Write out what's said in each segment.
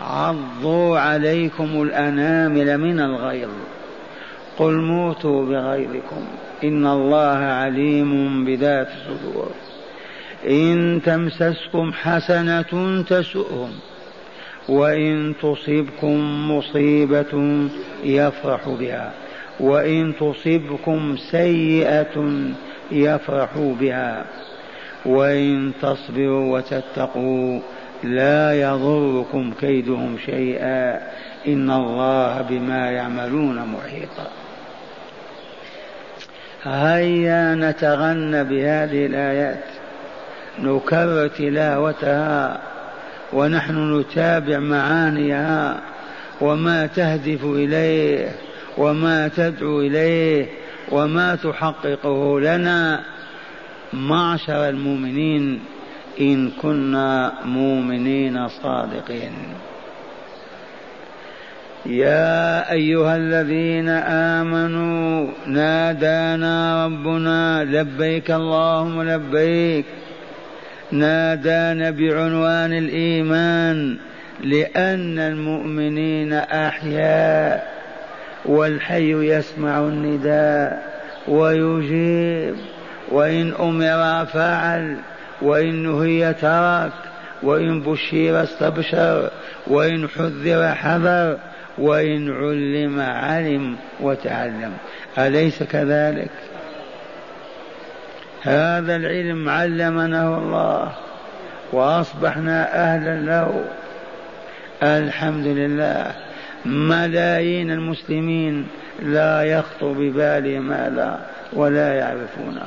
عضوا عليكم الأنامل من الغيظ. قل موتوا بغيظكم. إن الله عليم بذات الصدور. إن تمسسكم حسنة تسؤهم. وإن تصبكم مصيبة يفرح بها. وإن تصبكم سيئة يفرحوا بها. وإن تصبروا وتتقوا لا يضركم كيدهم شيئا إن الله بما يعملون محيطا هيا نتغنى بهذه الآيات نكرر تلاوتها ونحن نتابع معانيها وما تهدف إليه وما تدعو إليه وما تحققه لنا. معشر المؤمنين إن كنا مؤمنين صادقين. يا أيها الذين آمنوا نادانا ربنا لبيك اللهم لبيك. نادانا بعنوان الإيمان لأن المؤمنين أحياء والحي يسمع النداء ويجيب وإن أمر فعل. وإن نهي ترك وإن بشر استبشر وإن حذر حذر وإن علم علم وتعلم. أليس كذلك؟ هذا العلم علمناه الله وأصبحنا أهلا له. الحمد لله. ملايين المسلمين لا يخطر ببالهم هذا ولا يعرفونه.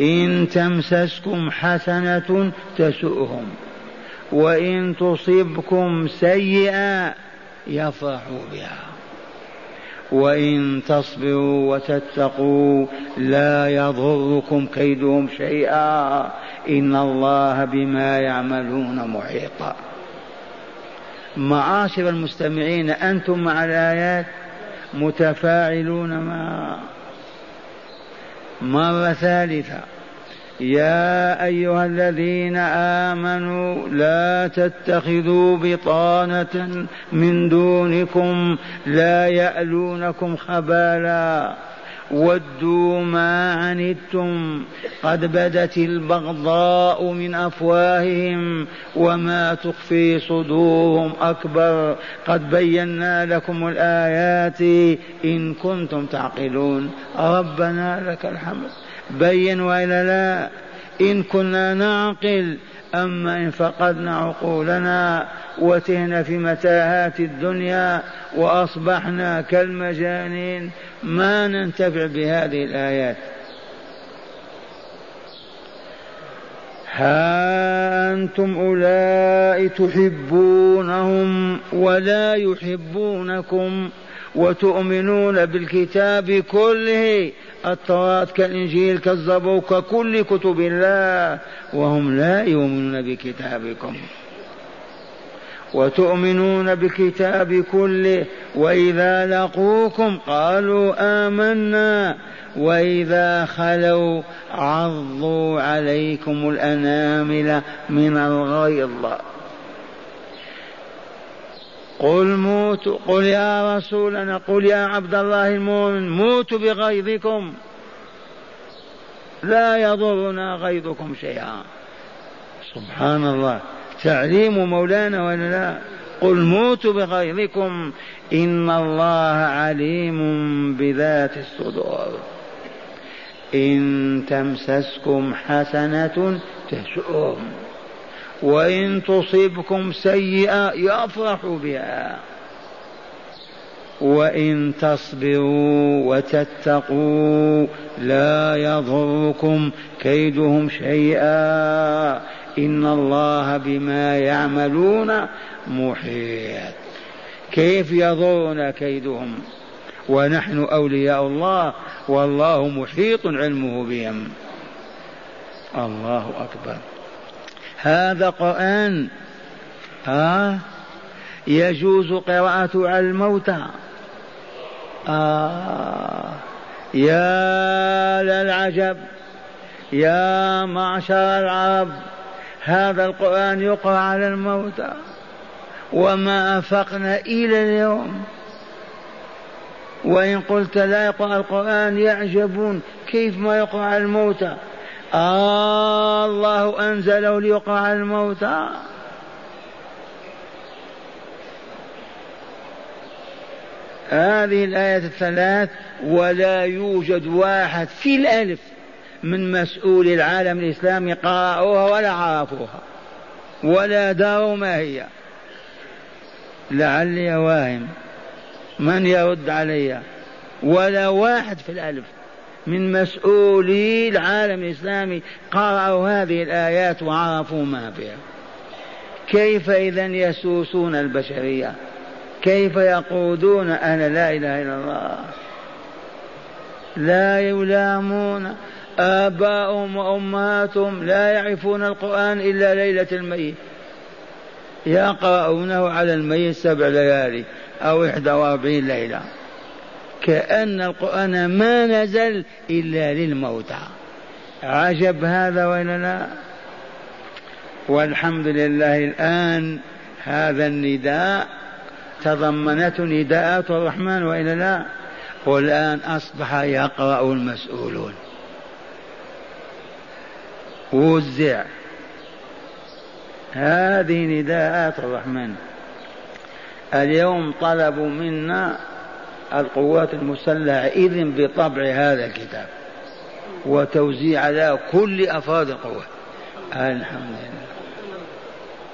إن تمسسكم حسنة تسؤهم وإن تصبكم سيئة يفرحوا بها وإن تصبروا وتتقوا لا يضركم كيدهم شيئا إن الله بما يعملون محيطا معاشر المستمعين أنتم مع الآيات متفاعلون معها مرة ثالثة. يا أيها الذين آمنوا لا تتخذوا بطانة من دونكم لا يألونكم خبالا. ودوا ما عنتم. قد بدت البغضاء من أفواههم وما تخفي صدورهم أكبر. قد بينا لكم الآيات إن كنتم تعقلون. ربنا لك الحمد. بين وإلا لا. إن كنا نعقل أما إن فقدنا عقولنا وتهنا في متاهات الدنيا وأصبحنا كالمجانين ما ننتفع بهذه الآيات. ها أنتم أولئك تحبونهم ولا يحبونكم وتؤمنون بالكتاب كله التوراة كالإنجيل كالزبور ككل كتب الله وهم لا يؤمنون بكتابكم. وتؤمنون بالكتاب كله وإذا لقوكم قالوا آمنا. وإذا خلوا عضوا عليكم الأنامل من الغيظ. قل موتوا قل يا رسولنا قل يا عبد الله المؤمن موتوا بغيظكم. لا يضرنا غيظكم شيئا. سبحان الله. تعليم مولانا ولا لا؟ قل موتوا بغيظكم. إن الله عليم بذات الصدور. إن تمسسكم حسنة تسؤهم وإن تصبكم سيئة يفرحوا بها. وإن تصبروا وتتقوا لا يضركم كيدهم شيئا. إن الله بما يعملون محيط. كيف يضرنا كيدهم؟ ونحن أولياء الله والله محيط علمه بهم. الله أكبر. هذا قرآن. آه. يجوز قراءته على الموتى. آه. يا للعجب. يا معشر العرب. هذا القرآن يقرأ على الموتى. وما أفقنا إلى اليوم. وإن قلت لا يقرأ القرآن يعجبون. كيف ما يقرأ على الموتى؟ الله أنزله ليقرأ على الموتى هذه الآية الثلاث ولا يوجد واحد في الألف من مسؤول العالم الإسلامي قرأوها ولا عرفوها ولا داروا ما هي. لعلي واهم من يرد علي. ولا واحد في الألف. من مسؤولي العالم الإسلامي. قرأوا هذه الآيات وعرفوا ما فيها. كيف إذا يسوسون البشرية؟ كيف يقودون أنا لا إله إلا الله؟ لا يلامون آباؤهم وأمهاتهم لا يعرفون القرآن إلا ليلة الميت. يقرؤونه على الميت سبع ليالي أو إحدى وأربعين ليلة. كأن القرآن ما نزل إلا للموتى. عجب هذا ولا لا؟ والحمد لله الآن هذا النداء تضمنته نداءات الرحمن وإلا لا؟ والآن أصبح يقرأ المسؤولون. وزع. هذه نداءات الرحمن. اليوم طلبوا منا القوات المسلحة إذن بطبع هذا الكتاب وتوزيع على كل أفراد القوات. الحمد لله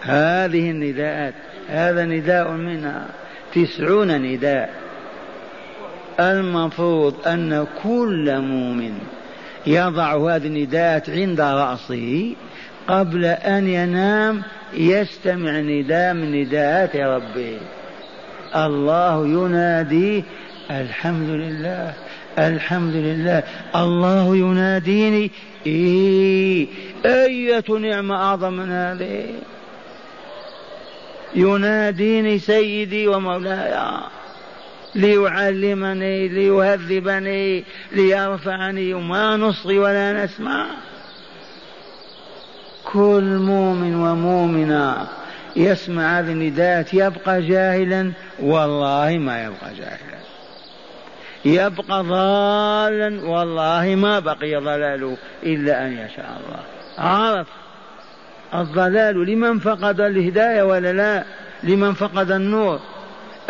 هذه النداءات هذا نداء منها تسعون نداء. المفروض أن كل مؤمن يضع هذه النداءات عند رأسه قبل أن ينام يستمع نداء من نداءات ربه. الله ينادي الحمد لله الحمد لله الله يناديني إيه أية نعمة أعظم من هذه؟ يناديني سيدي ومولاي ليعلمني ليهذبني ليرفعني وما نصغي ولا نسمع. كل مؤمن ومؤمنة يسمع هذه النداءات يبقى جاهلا. والله ما يبقى جاهلا. يبقى ضالا. والله ما بقي ضلاله إلا أن يشاء الله. عرف الضلال لمن فقد الهداية ولا لا؟ لمن فقد النور.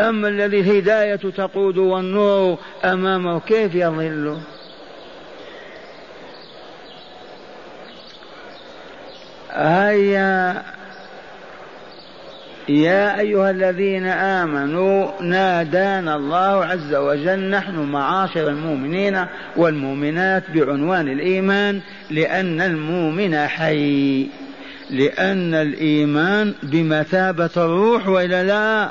أما الذي الهداية تقود والنور أمامه كيف يضل؟ هيا يا أيها الذين آمنوا نادانا الله عز وجل نحن معاشر المؤمنين والمؤمنات بعنوان الإيمان لأن المؤمن حي لأن الإيمان بمثابة الروح وإلا لا.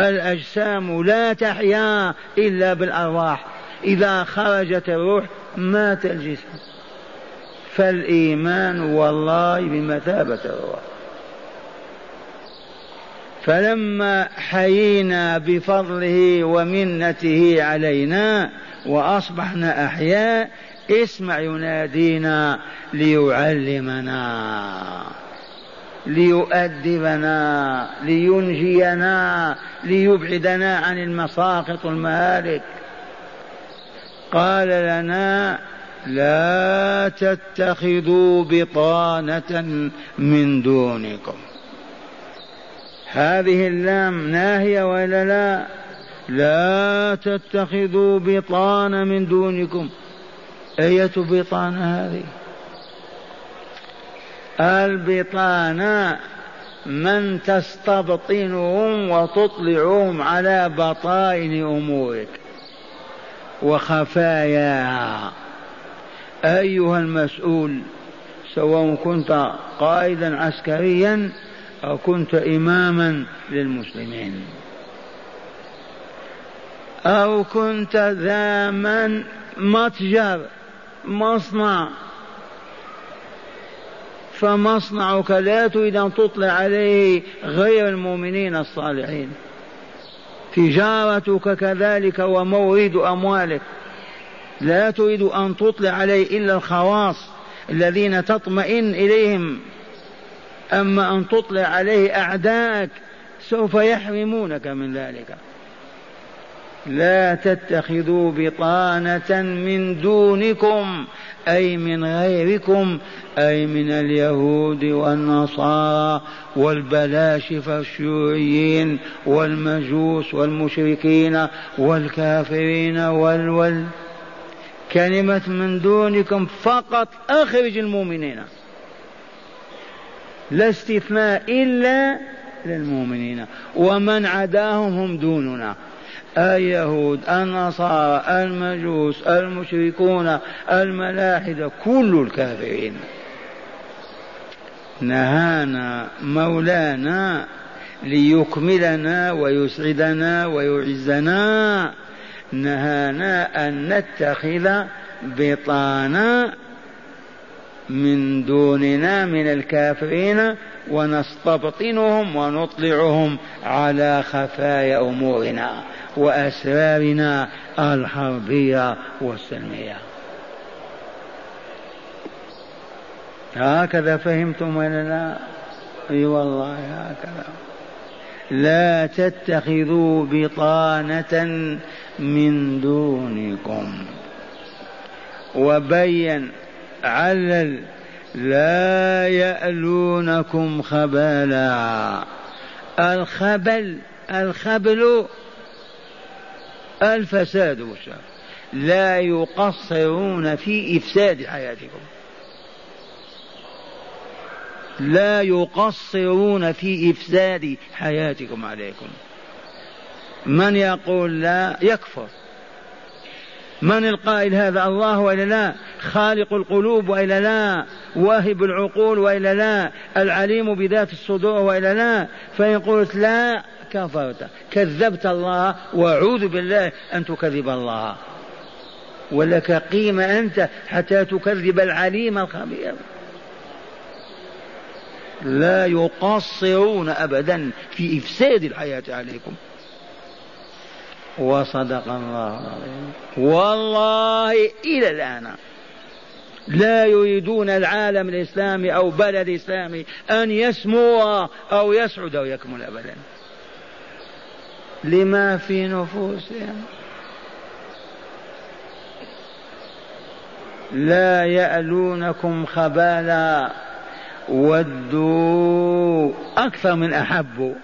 الأجسام لا تحيا إلا بالأرواح إذا خرجت الروح مات الجسم. فالإيمان والله بمثابة الروح. فلما حيينا بفضله ومنته علينا وأصبحنا أحياء اسمع ينادينا ليعلمنا ليؤدبنا لينجينا ليبعدنا عن المساقط والمهالك. قال لنا لا تتخذوا بطانة من دونكم. هذه اللام ناهية ولا لا؟ لا تتخذوا بطانة من دونكم. أية بطانة هذه؟ البطانة من تستبطنهم وتطلعهم على بطائن أمورك وخفاياها. أيها المسؤول سواء كنت قائدا عسكريا أو كنت إماما للمسلمين. أو كنت ذا من متجر مصنع. فمصنعك لا تريد أن تطلع عليه غير المؤمنين الصالحين. تجارتك كذلك ومورد أموالك. لا تريد أن تطلع عليه إلا الخواص الذين تطمئن إليهم. أما أن تطلع عليه أعداءك سوف يحرمونك من ذلك. لا تتخذوا بطانة من دونكم أي من غيركم أي من اليهود والنصارى والبلاشفة الشيوعيين والمجوس والمشركين والكافرين والول كلمة من دونكم فقط أخرج المؤمنين. لا استثناء إلا للمؤمنين. ومن عداهم هم دوننا. اليهود النصارى المجوس المشركون الملاحدة كل الكافرين. نهانا مولانا ليكملنا ويسعدنا ويعزنا. نهانا أن نتخذ بطانا من دوننا من الكافرين ونستبطنهم ونطلعهم على خفايا أمورنا وأسرارنا الحربية والسلمية. هكذا فهمتم ولا لا؟ أي والله هكذا. لا تتخذوا بطانة من دونكم. وبين علل لا يألونكم خبالا. الخبل الخبل الفساد والشر. لا يقصرون في إفساد حياتكم. لا يقصرون في إفساد حياتكم عليكم. من يقول لا؟ يكفر. من القائل هذا الله وإلا لا؟ خالق القلوب وإلا لا؟ واهب العقول وإلا لا؟ العليم بذات الصدور وإلا لا؟ فإن قلت لا كفرت. كذبت الله وأعوذ بالله أن تكذب الله. ولك قيمة أنت حتى تكذب العليم الخبير. لا يقصرون ابدا في إفساد الحياة عليكم. وصدق الله العظيم. والله إلى الآن لا يريدون العالم الإسلامي أو بلد إسلامي أن يسمو أو يسعد أو يكمل أبدا. لما في نفوسهم. لا يألونكم خبالا. ودوا. أكثر من أحبوا.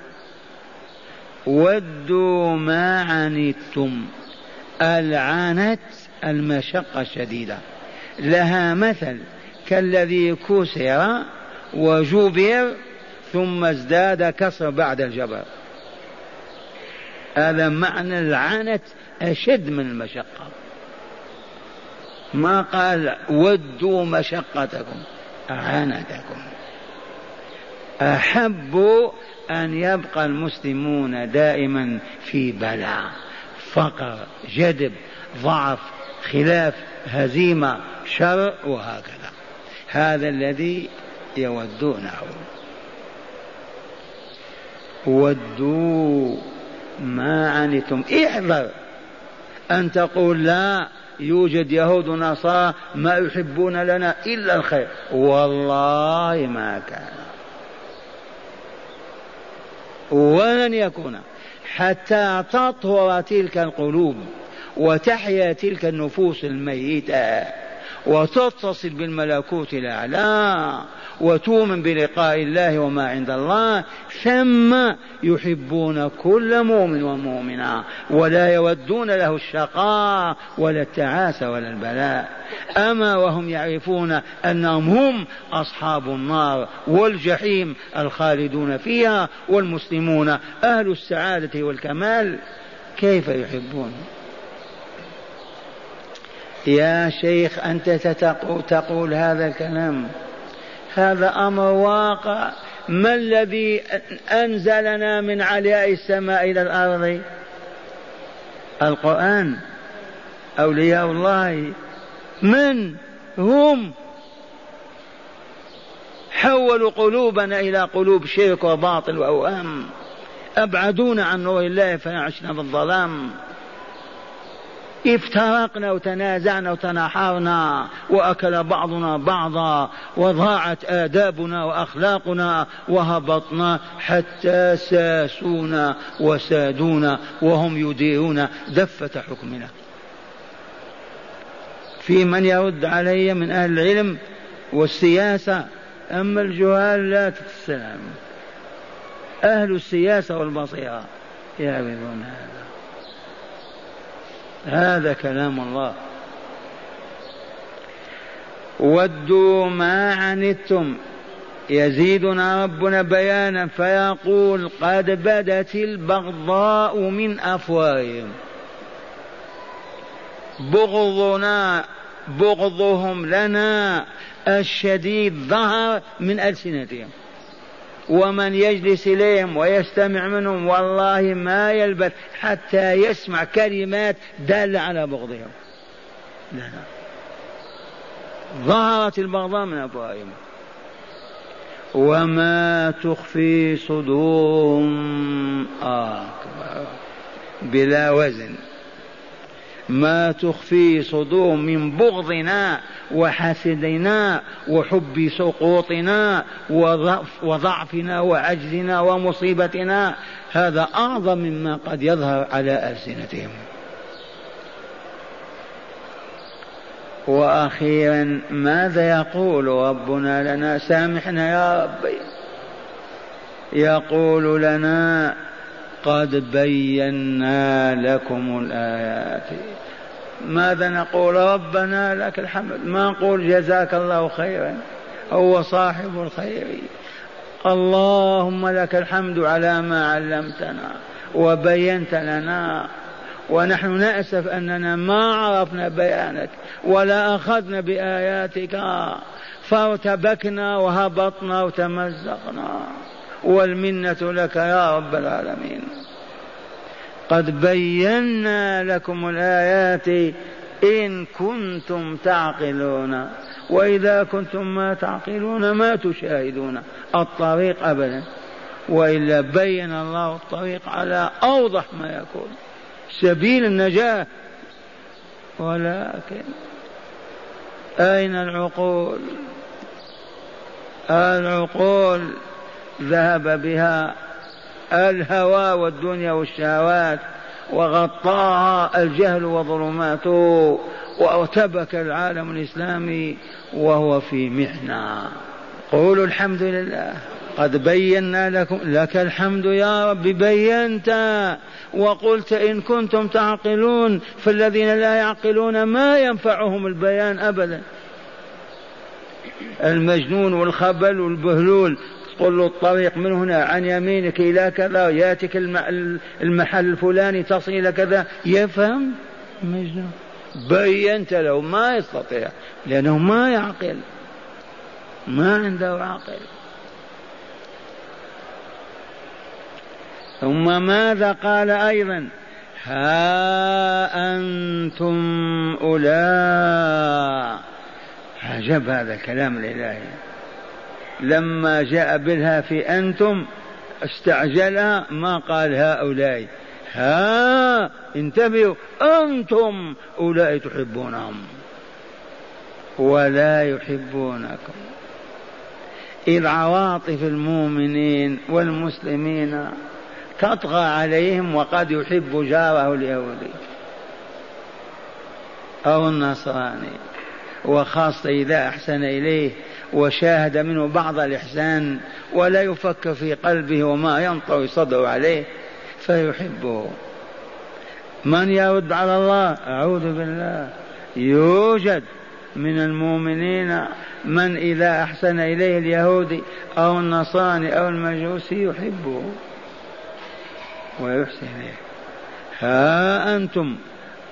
ودوا ما عنتم. العنت المشقة الشديدة. لها مثل كالذي كسر وجبر ثم ازداد كسر بعد الجبر. هذا معنى العنت أشد من المشقة. ما قال ودوا مشقتكم عنتكم. أحب أن يبقى المسلمون دائما في بلاء فقر جدب ضعف خلاف هزيمة شر وهكذا. هذا الذي يودونه. ودوا ما عنتم. احذر أن تقول لا يوجد يهود ونصارى ما يحبون لنا إلا الخير. والله ما كان. ولن يكون حتى تطهر تلك القلوب وتحيا تلك النفوس الميتة. وتتصل بالملكوت الأعلى وتؤمن بلقاء الله وما عند الله ثم يحبون كل مؤمن ومؤمنة ولا يودون له الشقاء ولا التعاس ولا البلاء. أما وهم يعرفون أنهم هم أصحاب النار والجحيم الخالدون فيها والمسلمون أهل السعادة والكمال كيف يحبون؟ يا شيخ أنت تقول هذا الكلام. هذا أمر واقع. ما الذي أنزلنا من علياء السماء إلى الأرض؟ القرآن. أولياء الله. من هم؟ حولوا قلوبنا إلى قلوب شرك وباطل وأوهام. أبعدونا عن نور الله فعشنا في الظلام. افترقنا وتنازعنا وتناحرنا وأكل بعضنا بعضا وضاعت آدابنا وأخلاقنا وهبطنا حتى ساسونا وسادونا وهم يديرون دفة حكمنا. في من يرد علي من أهل العلم والسياسة أما الجهال لا تتسلم. أهل السياسة والبصيرة يعرفون هذا. هذا كلام الله. ودوا ما عنتم. يزيدنا ربنا بيانا فيقول قد بدت البغضاء من أفواههم. بغضنا بغضهم لنا الشديد ظهر من ألسنتهم. ومن يجلس إليهم ويستمع منهم والله ما يلبث حتى يسمع كلمات دالة على بغضهم. لا لا ظهرت البغضاء من أفواههم وما تخفي صدورهم. آه بلا وزن. ما تخفي صدور من بغضنا وحسدنا وحب سقوطنا وضعفنا وعجزنا ومصيبتنا. هذا أعظم مما قد يظهر على ألسنتهم. وأخيرا ماذا يقول ربنا لنا؟ سامحنا يا ربي. يقول لنا قد بينا لكم الآيات. ماذا نقول؟ ربنا لك الحمد. ما نقول جزاك الله خيرا. هو صاحب الخير. اللهم لك الحمد على ما علمتنا وبينت لنا. ونحن نأسف أننا ما عرفنا بيانك ولا أخذنا بآياتك. فارتبكنا وهبطنا وتمزقنا. والمنة لك يا رب العالمين. قد بينا لكم الآيات إن كنتم تعقلون وإذا كنتم ما تعقلون ما تشاهدون الطريق أبدا وإلا بين الله الطريق على أوضح ما يكون سبيل النجاة. ولكن أين العقول؟ العقول ذهب بها الهوى والدنيا والشهوات وغطاها الجهل وظلماته وارتبك العالم الإسلامي وهو في محنة. قولوا الحمد لله. قد بينا لكم لك الحمد يا رب بينت. وقلت إن كنتم تعقلون فالذين لا يعقلون ما ينفعهم البيان أبدا. المجنون والخبل والبهلول تقول له الطريق من هنا عن يمينك إلى كذا ياتك المحل الفلاني تصل إلى كذا. يفهم؟ مجنون. بينت له ما يستطيع لأنه ما يعقل. ما عنده عقل. ثم ماذا قال أيضا؟ ها أنتم أولئك عجب هذا الكلام الإلهي. لما جاء بالها في أنتم استعجلها ما قال هؤلاء. ها انتبهوا أنتم أولئك تحبونهم. ولا يحبونكم. إذ عواطف المؤمنين والمسلمين تطغى عليهم وقد يحب جاره اليهودي أو النصراني. وخاصة إذا أحسن إليه وشاهد منه بعض الإحسان ولا يفكر في قلبه وما ينطوي صدره عليه فيحبه. من يرد على الله؟ أعوذ بالله. يوجد من المؤمنين من إذا أحسن إليه اليهودي أو النصراني أو المجوسي يحبه ويحسن إليه. ها أنتم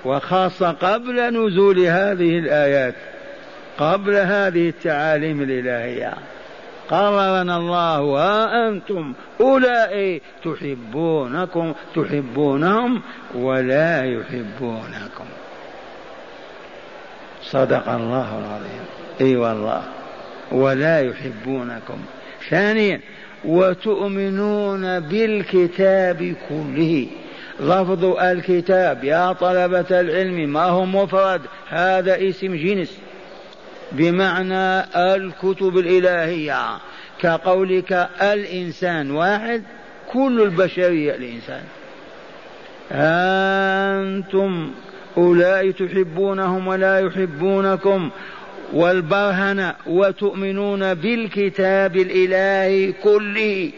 وخاصة قبل نزول هذه الآيات قبل هذه التعاليم الإلهية. قررنا الله ها أنتم أولئك تحبونكم تحبونهم ولا يحبونكم. صدق الله العظيم. إي والله. ولا يحبونكم. ثانيا وتؤمنون بالكتاب كله. لفظ الكتاب يا طلبة العلم ما هو مفرد؟ هذا اسم جنس. بمعنى الكتب الإلهية. كقولك الإنسان واحد كل البشرية الإنسان. أنتم أولئك تحبونهم ولا يحبونكم. والبرهنة وتؤمنون بالكتاب الإلهي كله.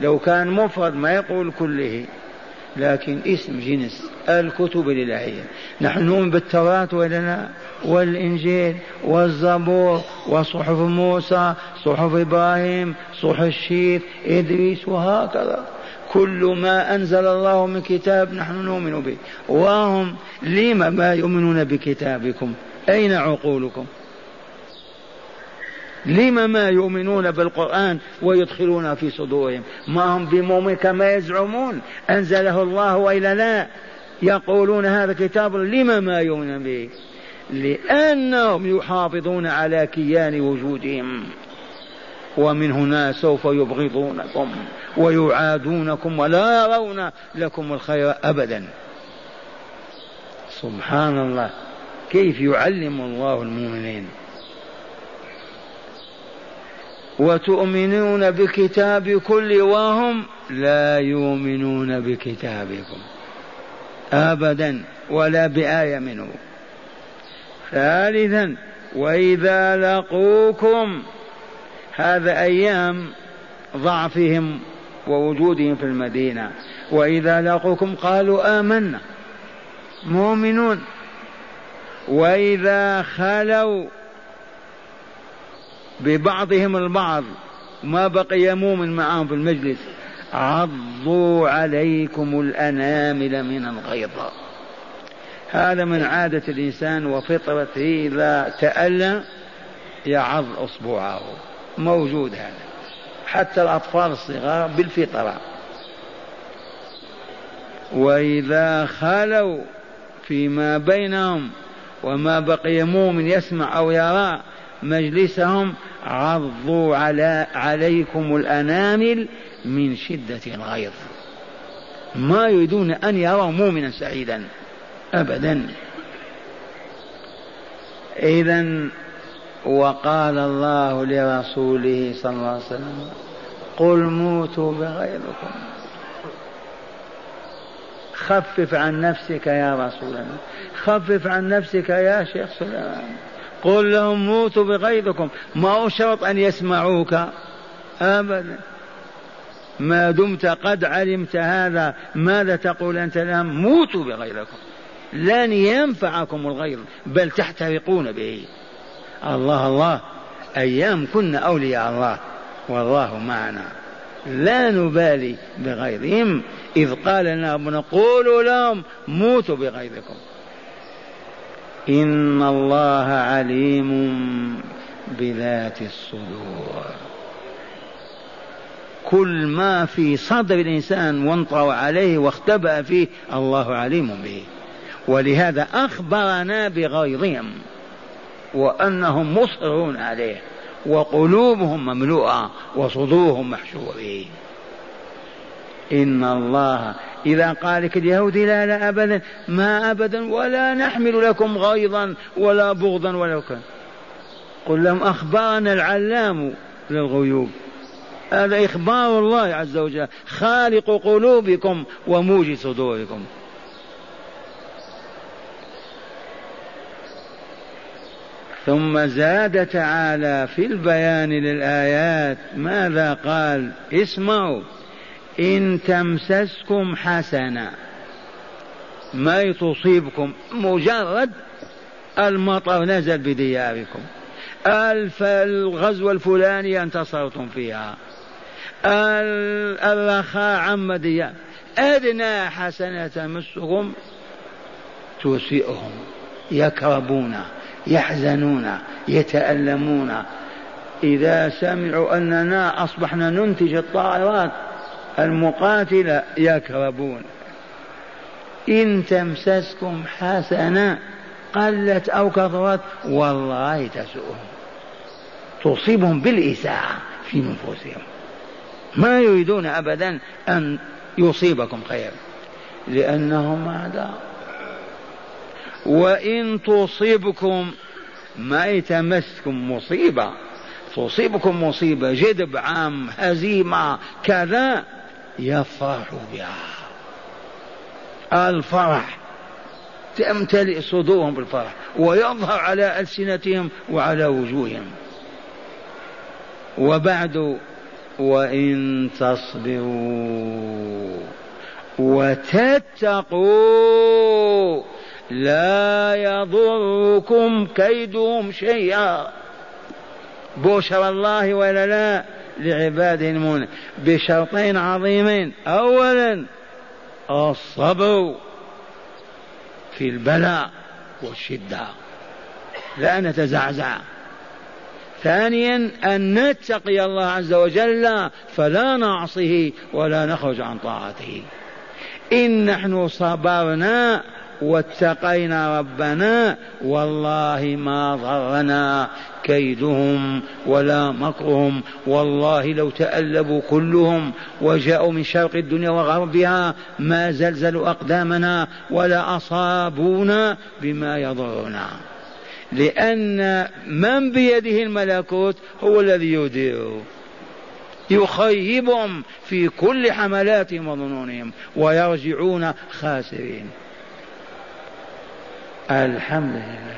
لو كان مفرد ما يقول كله. لكن اسم جنس الكتب الإلهية. نحن نؤمن بالتوراة ولا لا والإنجيل والزبور وصحف موسى صحف إبراهيم صحف الشيخ إدريس وهكذا. كل ما أنزل الله من كتاب نحن نؤمن به. وهم لم ما يؤمنون بكتابكم؟ أين عقولكم؟ لم ما يؤمنون بالقرآن ويدخلون في صدورهم؟ ما هم بمؤمن كما يزعمون. أنزله الله وإلا لا. يقولون هذا كتاب لم ما يؤمنون به؟ لأنهم يحافظون على كيان وجودهم. ومن هنا سوف يبغضونكم ويعادونكم ولا يرون لكم الخير أبدا. سبحان الله. كيف يعلم الله المؤمنين؟ وتؤمنون بكتاب كل وهم لا يؤمنون بكتابكم ابدا ولا بآية منه. ثالثا وإذا لقوكم هذا أيام ضعفهم ووجودهم في المدينة. وإذا لقوكم قالوا آمنا مؤمنون. وإذا خلوا ببعضهم البعض. ما بقي مؤمن معهم في المجلس. عضوا عليكم الأنامل من الغيظ. هذا من عادة الإنسان وفطرته إذا تألم يعض أصبعه. موجود هذا. حتى الأطفال الصغار بالفطرة. وإذا خلوا فيما بينهم وما بقي مؤمن يسمع أو يرى مجلسهم عضوا على عليكم الأنامل من شدة الغيظ. ما يريدون أن يروا مؤمنا سعيدا أبدا. إذا وقال الله لرسوله صلى الله عليه وسلم قل موتوا بغيظكم. خفف عن نفسك يا رسول الله. خفف عن نفسك يا شيخ سليمان. قل لهم موتوا بغيظكم. ما هو شرط أن يسمعوك؟ أبدا. ما دمت قد علمت هذا ماذا تقول أنت لهم موتوا بغيظكم. لن ينفعكم الغيظ بل تحترقون به. الله الله أيام كنا أولياء الله. والله معنا. لا نبالي بغيظهم. إذ قال لنا قولوا لهم موتوا بغيظكم. إن الله عليم بذات الصدور. كل ما في صدر الإنسان وانطوى عليه واختبأ فيه الله عليم به. ولهذا أخبرنا بغيظهم وأنهم مصرون عليه وقلوبهم مملوءة وصدورهم محشوة به إن الله إذا قال لك اليهود لا لا أبدا ما أبدا ولا نحمل لكم غيظا ولا بغضا ولا كان قل لهم أخبرنا العلام للغيوب. هذا إخبار الله عز وجل خالق قلوبكم وموجد صدوركم. ثم زاد تعالى في البيان للآيات ماذا قال؟ اسمعوا. إن تمسسكم حسنة ما تصيبكم مجرد المطر نزل بدياركم. الغزو الفلاني انتصرتم فيها. الرخاء عم ديار. أدنى حسنة تمسهم تسيئهم يكربون يحزنون يتألمون. إذا سمعوا أننا أصبحنا ننتج الطائرات المقاتلة يكربون إن تمسسكم حسنة قلت أو كثرت والله تسؤهم تصيبهم بالإساءة في نفوسهم. ما يريدون أبدا أن يصيبكم خير. لأنهم أعداء وإن تصيبكم ما يتمسكم مصيبة. تصيبكم مصيبة جدب عام هزيمة كذا. يفرحوا بها. الفرح تمتلئ صدورهم بالفرح ويظهر على ألسنتهم وعلى وجوههم. وبعد وإن تصبروا وتتقوا لا يضركم كيدهم شيئا. بشر الله ولا لا لعباده المؤمنين بشرطين عظيمين. اولا الصبر في البلاء والشدة لا نتزعزع. ثانيا أن نتقي الله عز وجل فلا نعصيه ولا نخرج عن طاعته. إن نحن صبرنا واتقينا ربنا والله ما ضرنا كيدهم ولا مكرهم. والله لو تألبوا كلهم وجاءوا من شرق الدنيا وغربها ما زلزلوا أقدامنا ولا أصابونا بما يضرنا. لأن من بيده الملكوت هو الذي يدير. يخيبهم في كل حملاتهم وظنونهم ويرجعون خاسرين. الحمد لله.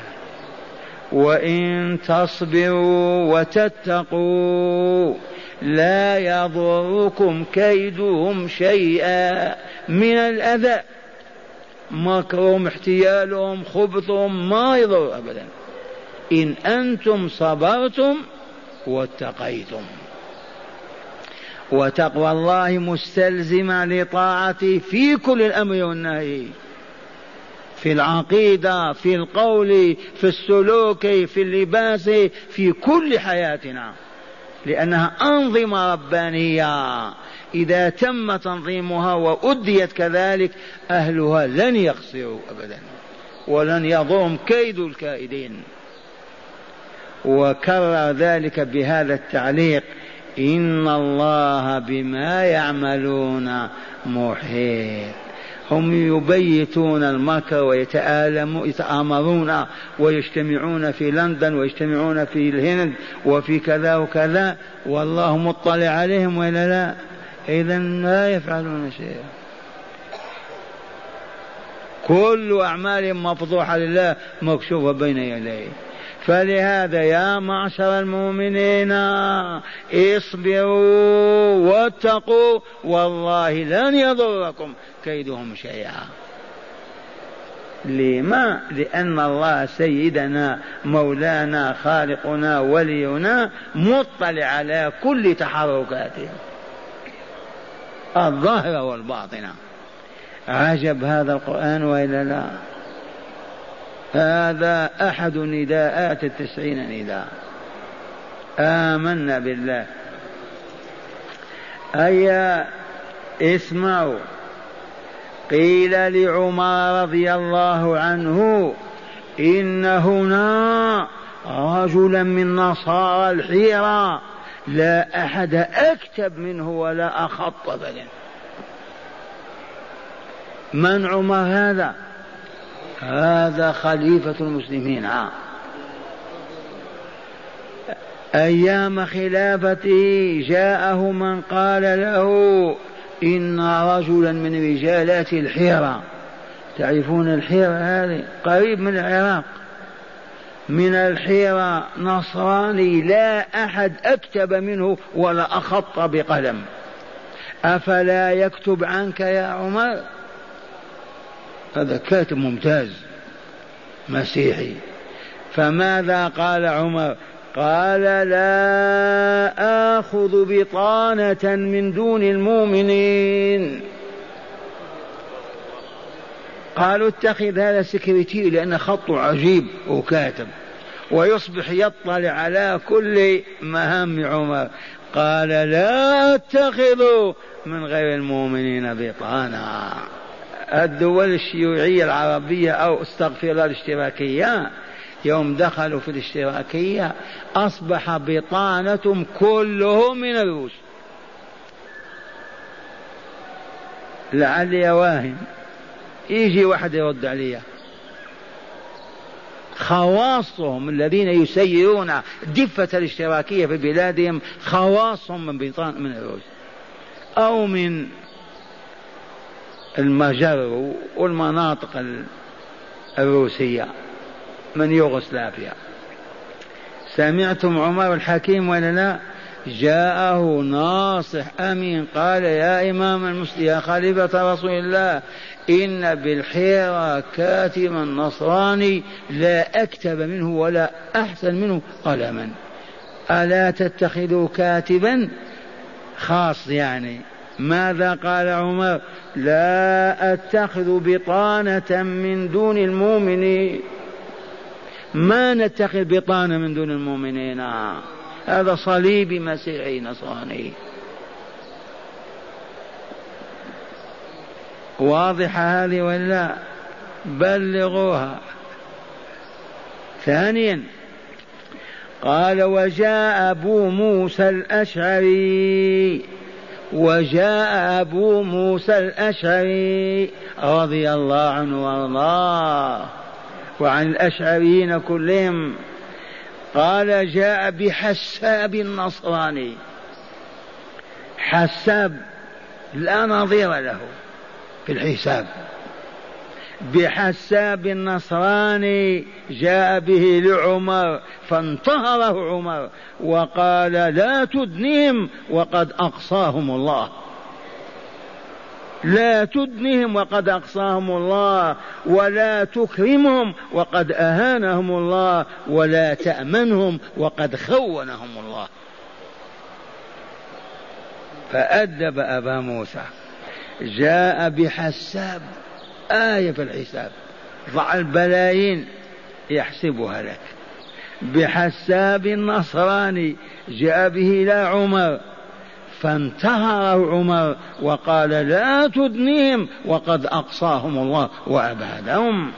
وإن تصبروا وتتقوا لا يضركم كيدهم شيئا من الأذى. مكرهم احتيالهم خبثهم ما يضر أبدا. إن أنتم صبرتم واتقيتم. وتقوى الله مستلزمة لطاعته في كل الأمر والنهي. في العقيدة في القول في السلوك في اللباس في كل حياتنا. لأنها أنظمة ربانية. إذا تم تنظيمها وأديت كذلك أهلها لن يخسروا أبدا ولن يضرهم كيد الكائدين. وكرر ذلك بهذا التعليق إن الله بما يعملون محيط. هم يبيتون المكر ويتآلمون يتآمرون ويجتمعون في لندن ويجتمعون في الهند وفي كذا وكذا. والله مطلع عليهم ولا لا؟ إذا لا يفعلون شيئا. كل أعمالهم مفضوحة لله مكشوفة بين يديه. فلهذا يا معشر المؤمنين اصبروا واتقوا والله لن يضركم كيدهم شيئا. لما؟ لأن الله سيدنا مولانا خالقنا ولينا مطلع على كل تحركاتهم. الظاهرة والباطنة عجب هذا القرآن وإلا لا؟ هذا أحد نداءات التسعين نداء. آمنا بالله. أيا اسمعوا. قيل لعمر رضي الله عنه إن هنا رجلا من نصارى الحيرة لا أحد أكتب منه ولا أخط بل من عمر هذا؟ هذا خليفة المسلمين أيام خلافته جاءه من قال له إن رجلا من رجالات الحيرة. تعرفون الحيرة هذه؟ قريب من العراق. من الحيرة نصراني لا أحد أكتب منه ولا أخط بقلم. أفلا يكتب عنك يا عمر؟ هذا كاتب ممتاز مسيحي. فماذا قال عمر؟ قال لا آخذ بطانة من دون المؤمنين. قالوا اتخذ هذا سكرتير لأن خطه عجيب وكاتب. ويصبح يطلع على كل مهام عمر. قال لا أتخذ من غير المؤمنين بطانا الدول الشيوعية العربية أو استغفر الله الاشتراكية. يوم دخلوا في الاشتراكية أصبح بطانتهم كلهم من الروس. لعلي واهم يجي واحد يرد علي خواصهم الذين يسيرون دفة الاشتراكية في بلادهم خواصهم من بطان من الروس. أو من المجر والمناطق الروسية من يوغوسلافيا. سمعتم عمر الحكيم ولا لا؟ جاءه ناصح أمين قال يا إمام المسلم يا خليفة رسول الله إن بالحيرة كاتبا نصراني لا أكتب منه ولا أحسن منه قلما. ألا تتخذوا كاتبا؟ خاص يعني. ماذا قال عمر؟ لا أتخذ بطانة من دون المؤمنين. ما نتخذ بطانة من دون المؤمنين؟ هذا صليبي مسيحي نصراني. واضحة هذه ولا بلغوها. ثانيا قال وجاء أبو موسى الأشعري. وجاء أبو موسى الأشعري رضي الله عنه وأرضاه وعن الأشعريين كلهم. قال جاء بحساب النصراني. حساب لا نظير له في الحساب. بحساب النصراني جاء به لعمر فانتهره عمر وقال لا تدنهم وقد أقصاهم الله. لا تدنهم وقد أقصاهم الله ولا تكرمهم وقد أهانهم الله ولا تأمنهم وقد خونهم الله. فأدب أبا موسى جاء بحساب آية في الحساب. ضع البلايين يحسبها لك. بحساب نصراني جاء به إلى عمر. فانتهره عمر وقال لا تدنيهم وقد أقصاهم الله وأبعدهم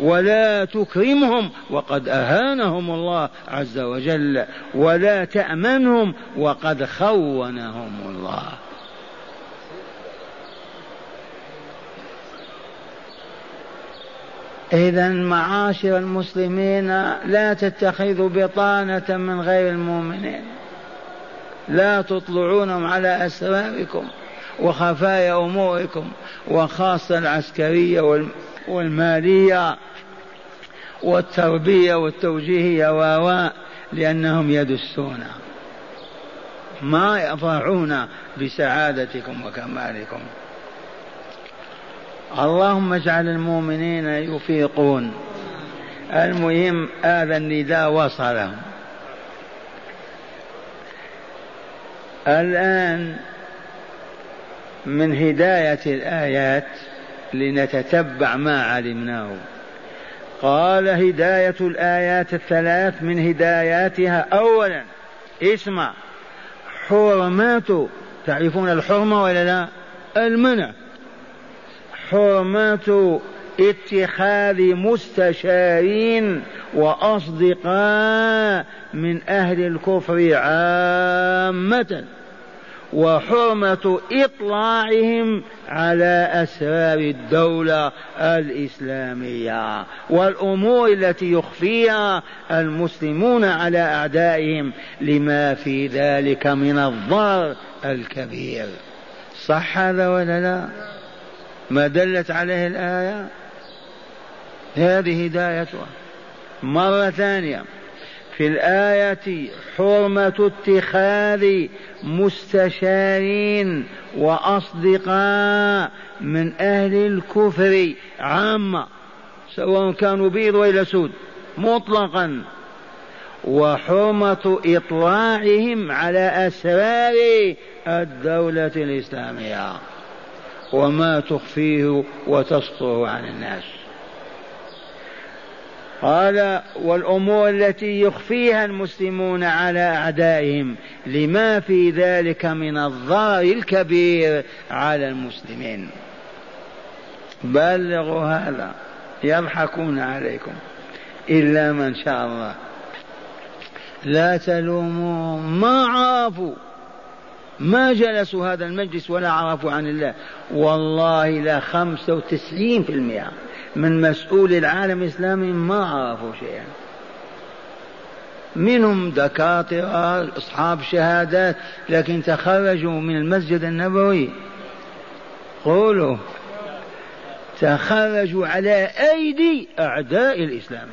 ولا تكرمهم وقد أهانهم الله عز وجل ولا تأمنهم وقد خونهم الله. إذا معاشر المسلمين لا تتخذوا بطانة من غير المؤمنين. لا تطلعونهم على أسراركم وخفايا أموركم وخاصة العسكرية والمالية والتربية والتوجيهية و لأنهم يدسون. ما يفرحون بسعادتكم وكمالكم. اللهم اجعل المؤمنين يفيقون. المهم هذا النداء وصلهم الآن من هداية الآيات لنتتبع ما علمناه. قال هداية الآيات الثلاث من هداياتها. أولا اسمع حرمات تعرفون الحرمة ولا لا؟ المنع. حرمات اتخاذ مستشارين وأصدقاء من أهل الكفر عامة وحرمة إطلاعهم على أسرار الدولة الإسلامية والأمور التي يخفيها المسلمون على أعدائهم لما في ذلك من الضرر الكبير. صح هذا ولا لا؟ ما دلت عليه الآية؟ هذه هدايتها مرة ثانية في الآية حرمة اتخاذ مستشارين وأصدقاء من أهل الكفر عامة سواء كانوا بيض ولا سود مطلقا. وحرمة إطلاعهم على أسرار الدولة الإسلامية. وما تخفيه وتسطره عن الناس. قال والأمور التي يخفيها المسلمون على أعدائهم لما في ذلك من الضرر الكبير على المسلمين. بلغوا هذا يضحكون عليكم إلا من شاء الله. لا تلوموا ما عرفوا ما جلسوا هذا المجلس ولا عرفوا عن الله. والله لا خمسة وتسعين في المئة من مسؤول العالم الإسلامي ما عرفوا شيئا. منهم دكاترة أصحاب شهادات لكن تخرجوا من المسجد النبوي. قولوا. تخرجوا على أيدي أعداء الإسلام.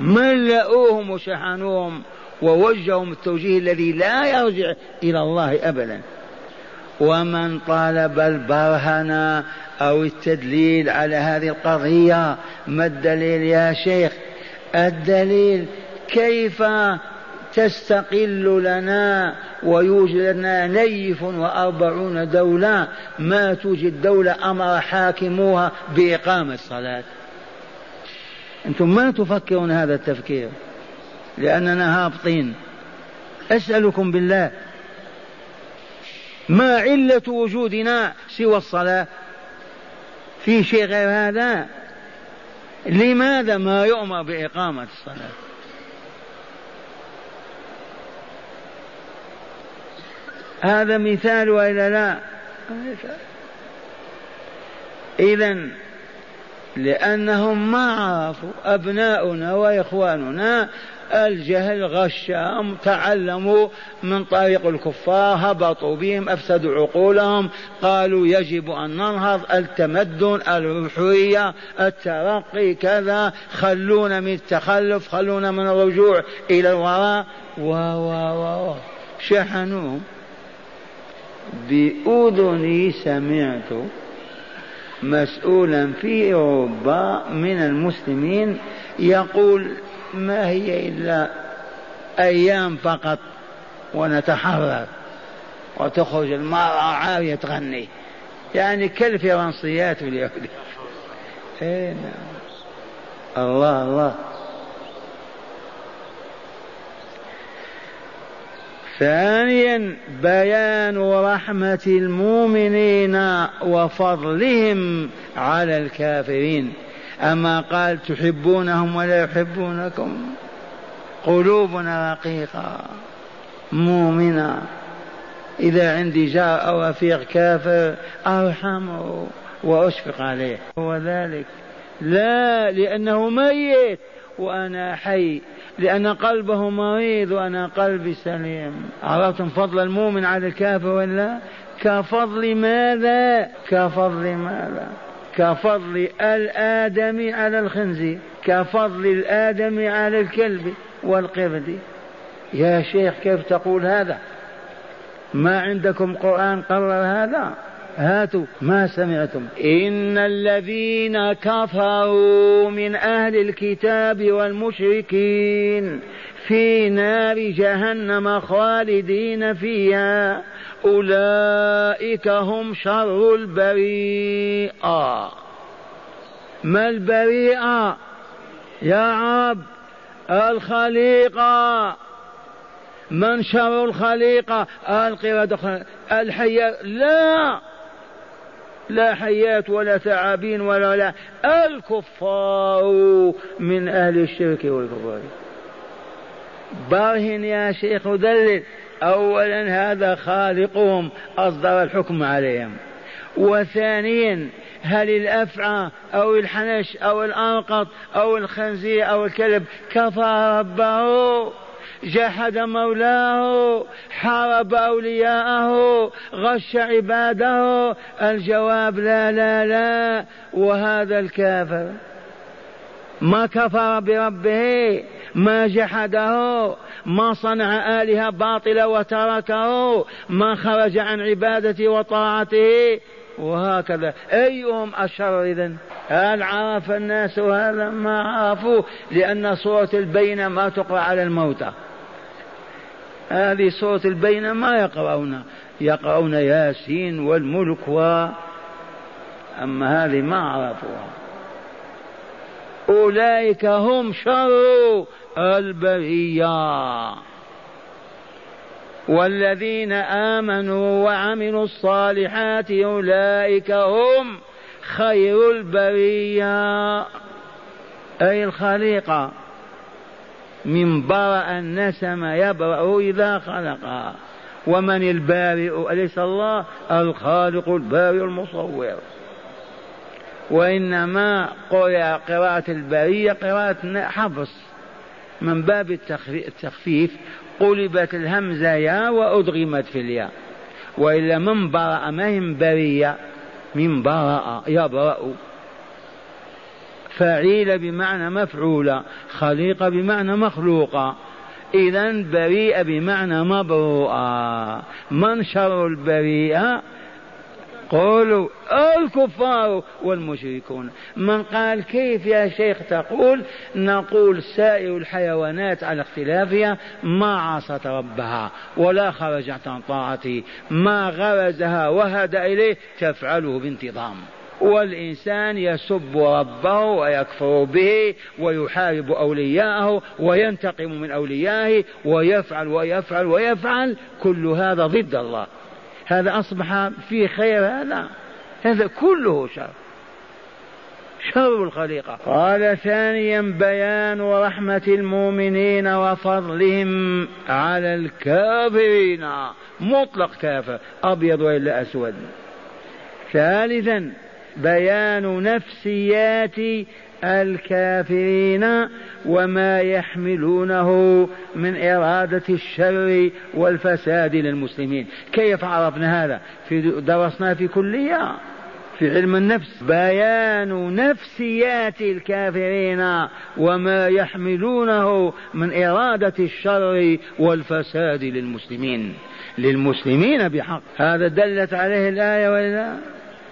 ملؤوهم وشحنوهم. ووجههم التوجيه الذي لا يرجع إلى الله أبدا. ومن طالب البرهنة أو التدليل على هذه القضية ما الدليل يا شيخ؟ الدليل كيف تستقل لنا ويوجد لنا نيف وأربعون دولة ما توجد دولة أمر حاكموها بإقامة الصلاة. أنتم ما تفكرون هذا التفكير. لأننا هابطين. أسألكم بالله ما علة وجودنا سوى الصلاة؟ في شيء غير هذا؟ لماذا ما يؤمر بإقامة الصلاة؟ هذا مثال وإلا لا؟ إذا لأنهم ما عرفوا أبناؤنا وإخواننا الجهل غشهم تعلموا من طريق الكفار هبطوا بهم أفسدوا عقولهم قالوا يجب أن ننهض التمدن الحرية الترقي كذا خلونا من التخلف خلونا من الرجوع إلى الوراء. و و و شحنوهم بأذني سمعت مسؤولا في أوروبا من المسلمين يقول ما هي إلا أيام فقط ونتحرر وتخرج المرأة عارية تغني. يعني كالفرنسيات واليهود إيه نعم. الله الله. ثانيا بيان رحمة المؤمنين وفضلهم على الكافرين. أما قال تحبونهم ولا يحبونكم؟ قلوبنا رقيقة مؤمنة. إذا عندي جار أو رفيق كافر أرحمه وأشفق عليه. هو ذلك لا لأنه ميت وأنا حي لأن قلبه مريض وأنا قلبي سليم. عرفتم فضل المؤمن على الكافر ولا كفضل ماذا؟ كفضل ماذا؟ كفضل الآدم على الخنزير كفضل الآدم على الكلب والقرد يا شيخ كيف تقول هذا؟ ما عندكم قرآن قرر هذا؟ هاتوا ما سمعتم. إن الذين كفروا من أهل الكتاب والمشركين في نار جهنم خالدين فيها. أولئك هم شر البريئة. ما البريئة؟ يا عرب الخليقة. من شر الخليقة؟ القردة الحياة لا. لا حيات ولا ثعابين ولا لا. الكفار من أهل الشرك والكفار. برهن يا شيخ دلل. أولا هذا خالقهم أصدر الحكم عليهم. وثانيا هل الأفعى أو الحنش أو الأنقط أو الخنزير أو الكلب كفر ربه جحد مولاه حارب أولياءه غش عباده الجواب لا لا لا وهذا الكافر. ما كفر بربه ما جحده ما صنع آلهة باطلة وتركه ما خرج عن عبادته وطاعته. وهكذا. أيهم أشر إذن؟ هل عرف الناس هذا؟ ما عرفوا لأن صورة البينة ما تقرأ على الموتى. هذه صورة البينة ما يقرؤون. يقرؤون ياسين والملك و أما هذه ما عرفوها. أولئك هم شر البرية. والذين آمنوا وعملوا الصالحات أولئك هم خير البرية. أي الخليقة. من برأ النسم يبرأ إذا خلقها ومن البارئ أليس الله؟ الخالق البارئ المصور. وإنما قرأ قراءة البرية قراءة حفص من باب التخفيف قلبت الهمزة يا وأدغمت في الياء. وإلا من برأ ما هم برية من برأ يبرأ. فعيل بمعنى مفعولة خليقة بمعنى مخلوقة إذا بريئة بمعنى مبروءة من شر البريئة قولوا الكفار والمشركون. من قال كيف يا شيخ تقول؟ نقول سائر الحيوانات على اختلافها ما عصت ربها ولا خرجت عن طاعته ما غرزها وهدى إليه تفعله بانتظام. والإنسان يسب ربه ويكفر به ويحارب أولياءه وينتقم من أوليائه ويفعل ويفعل ويفعل. كل هذا ضد الله. هذا أصبح في خير هذا. هذا كله شر. شر الخليقة. قال ثانيا بيان رحمة المؤمنين وفضلهم على الكافرين. مطلق كافر أبيض وإلا أسود. ثالثا بيان نفسيات الكافرين وما يحملونه من إرادة الشر والفساد للمسلمين. كيف عرفنا هذا؟ في درسنا في كلية في علم النفس. بيان نفسيات الكافرين وما يحملونه من إرادة الشر والفساد للمسلمين. للمسلمين بحق. هذا دلت عليه الآية ولا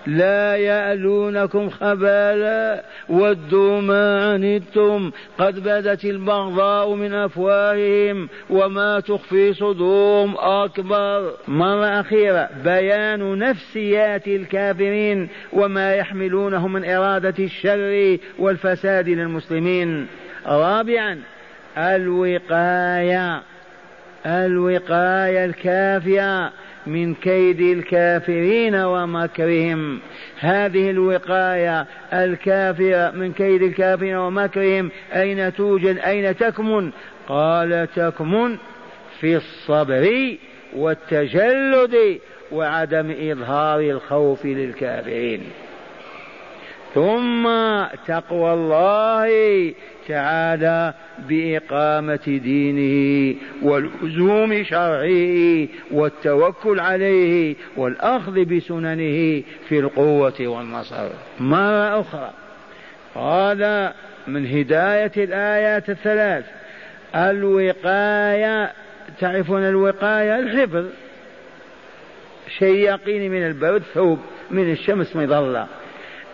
لا يألونكم خبالا ودوا ما عنتم. قد بدت البغضاء من أفواههم وما تخفي صدورهم. أكبر. مرة أخيرة بيان نفسيات الكافرين وما يحملونه من إرادة الشر والفساد للمسلمين. رابعا الوقاية. الوقاية الكافية. من كيد الكافرين ومكرهم. هذه الوقاية الكافية من كيد الكافرين ومكرهم أين توجد؟ أين تكمن؟ قال تكمن في الصبر والتجلد وعدم إظهار الخوف للكافرين. ثم تقوى الله تعالى بإقامة دينه ولزوم شرعه والتوكل عليه والأخذ بسننه في القوة والنصر. مرة أخرى. قال من هداية الآيات الثلاث. الوقاية تعرفون الوقاية؟ الحفظ. شيقين من البرد ثوب من الشمس مظلة.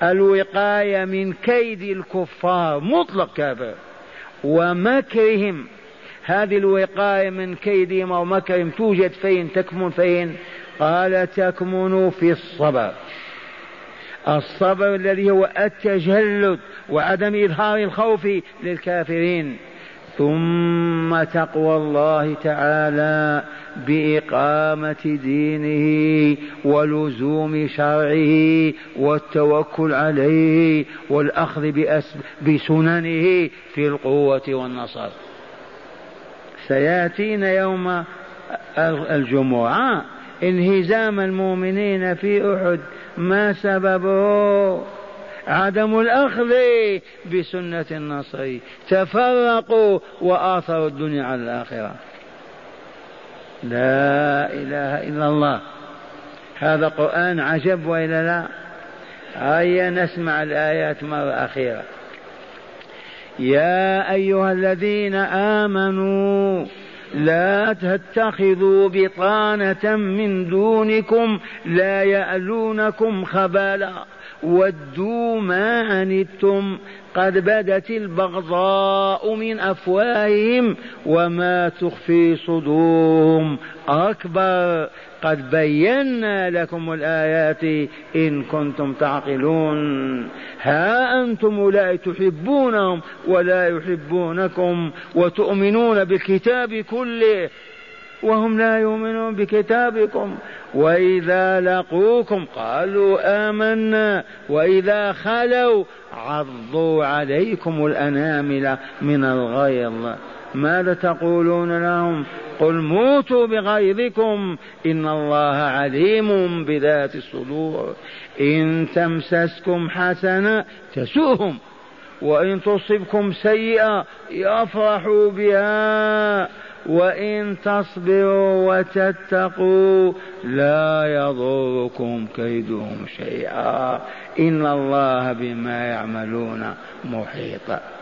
الوقاية من كيد الكفار مطلق كافر. ومكرهم هذه الوقاية من كيدهم أو مكرهم توجد فين؟ تكمن فين؟ قال تكمن في الصبر. الصبر الذي هو التجلد وعدم إظهار الخوف للكافرين. ثم تقوى الله تعالى. بإقامة دينه ولزوم شرعه والتوكل عليه والأخذ بسننه في القوة والنصر. سيأتينا يوم الجمعة. انهزام المؤمنين في أحد ما سببه عدم الأخذ بسنة النصر. تفرقوا وآثروا الدنيا على الآخرة. لا إله إلا الله. هذا قرآن عجب وإلا لا؟ هيا نسمع الآيات مرة أخيرة. يا أيها الذين آمنوا لا تتخذوا بطانة من دونكم لا يألونكم خبالا. ودوا ما عنتم. قد بدت البغضاء من أفواههم وما تخفي صدورهم. أكبر. قد بينا لكم الآيات إن كنتم تعقلون. ها أنتم اولئك تحبونهم ولا يحبونكم وتؤمنون بالكتاب كله. وهم لا يؤمنون بكتابكم وإذا لقوكم قالوا آمنا وإذا خلوا عضوا عليكم الأنامل من الغيظ. ماذا تقولون لهم؟ قل موتوا بغيظكم. إن الله عليم بذات الصدور. إن تمسسكم حسنة تسوهم. وإن تصبكم سيئة يفرحوا بها. وإن تصبروا وتتقوا لا يضركم كيدهم شيئا. إن الله بما يعملون محيط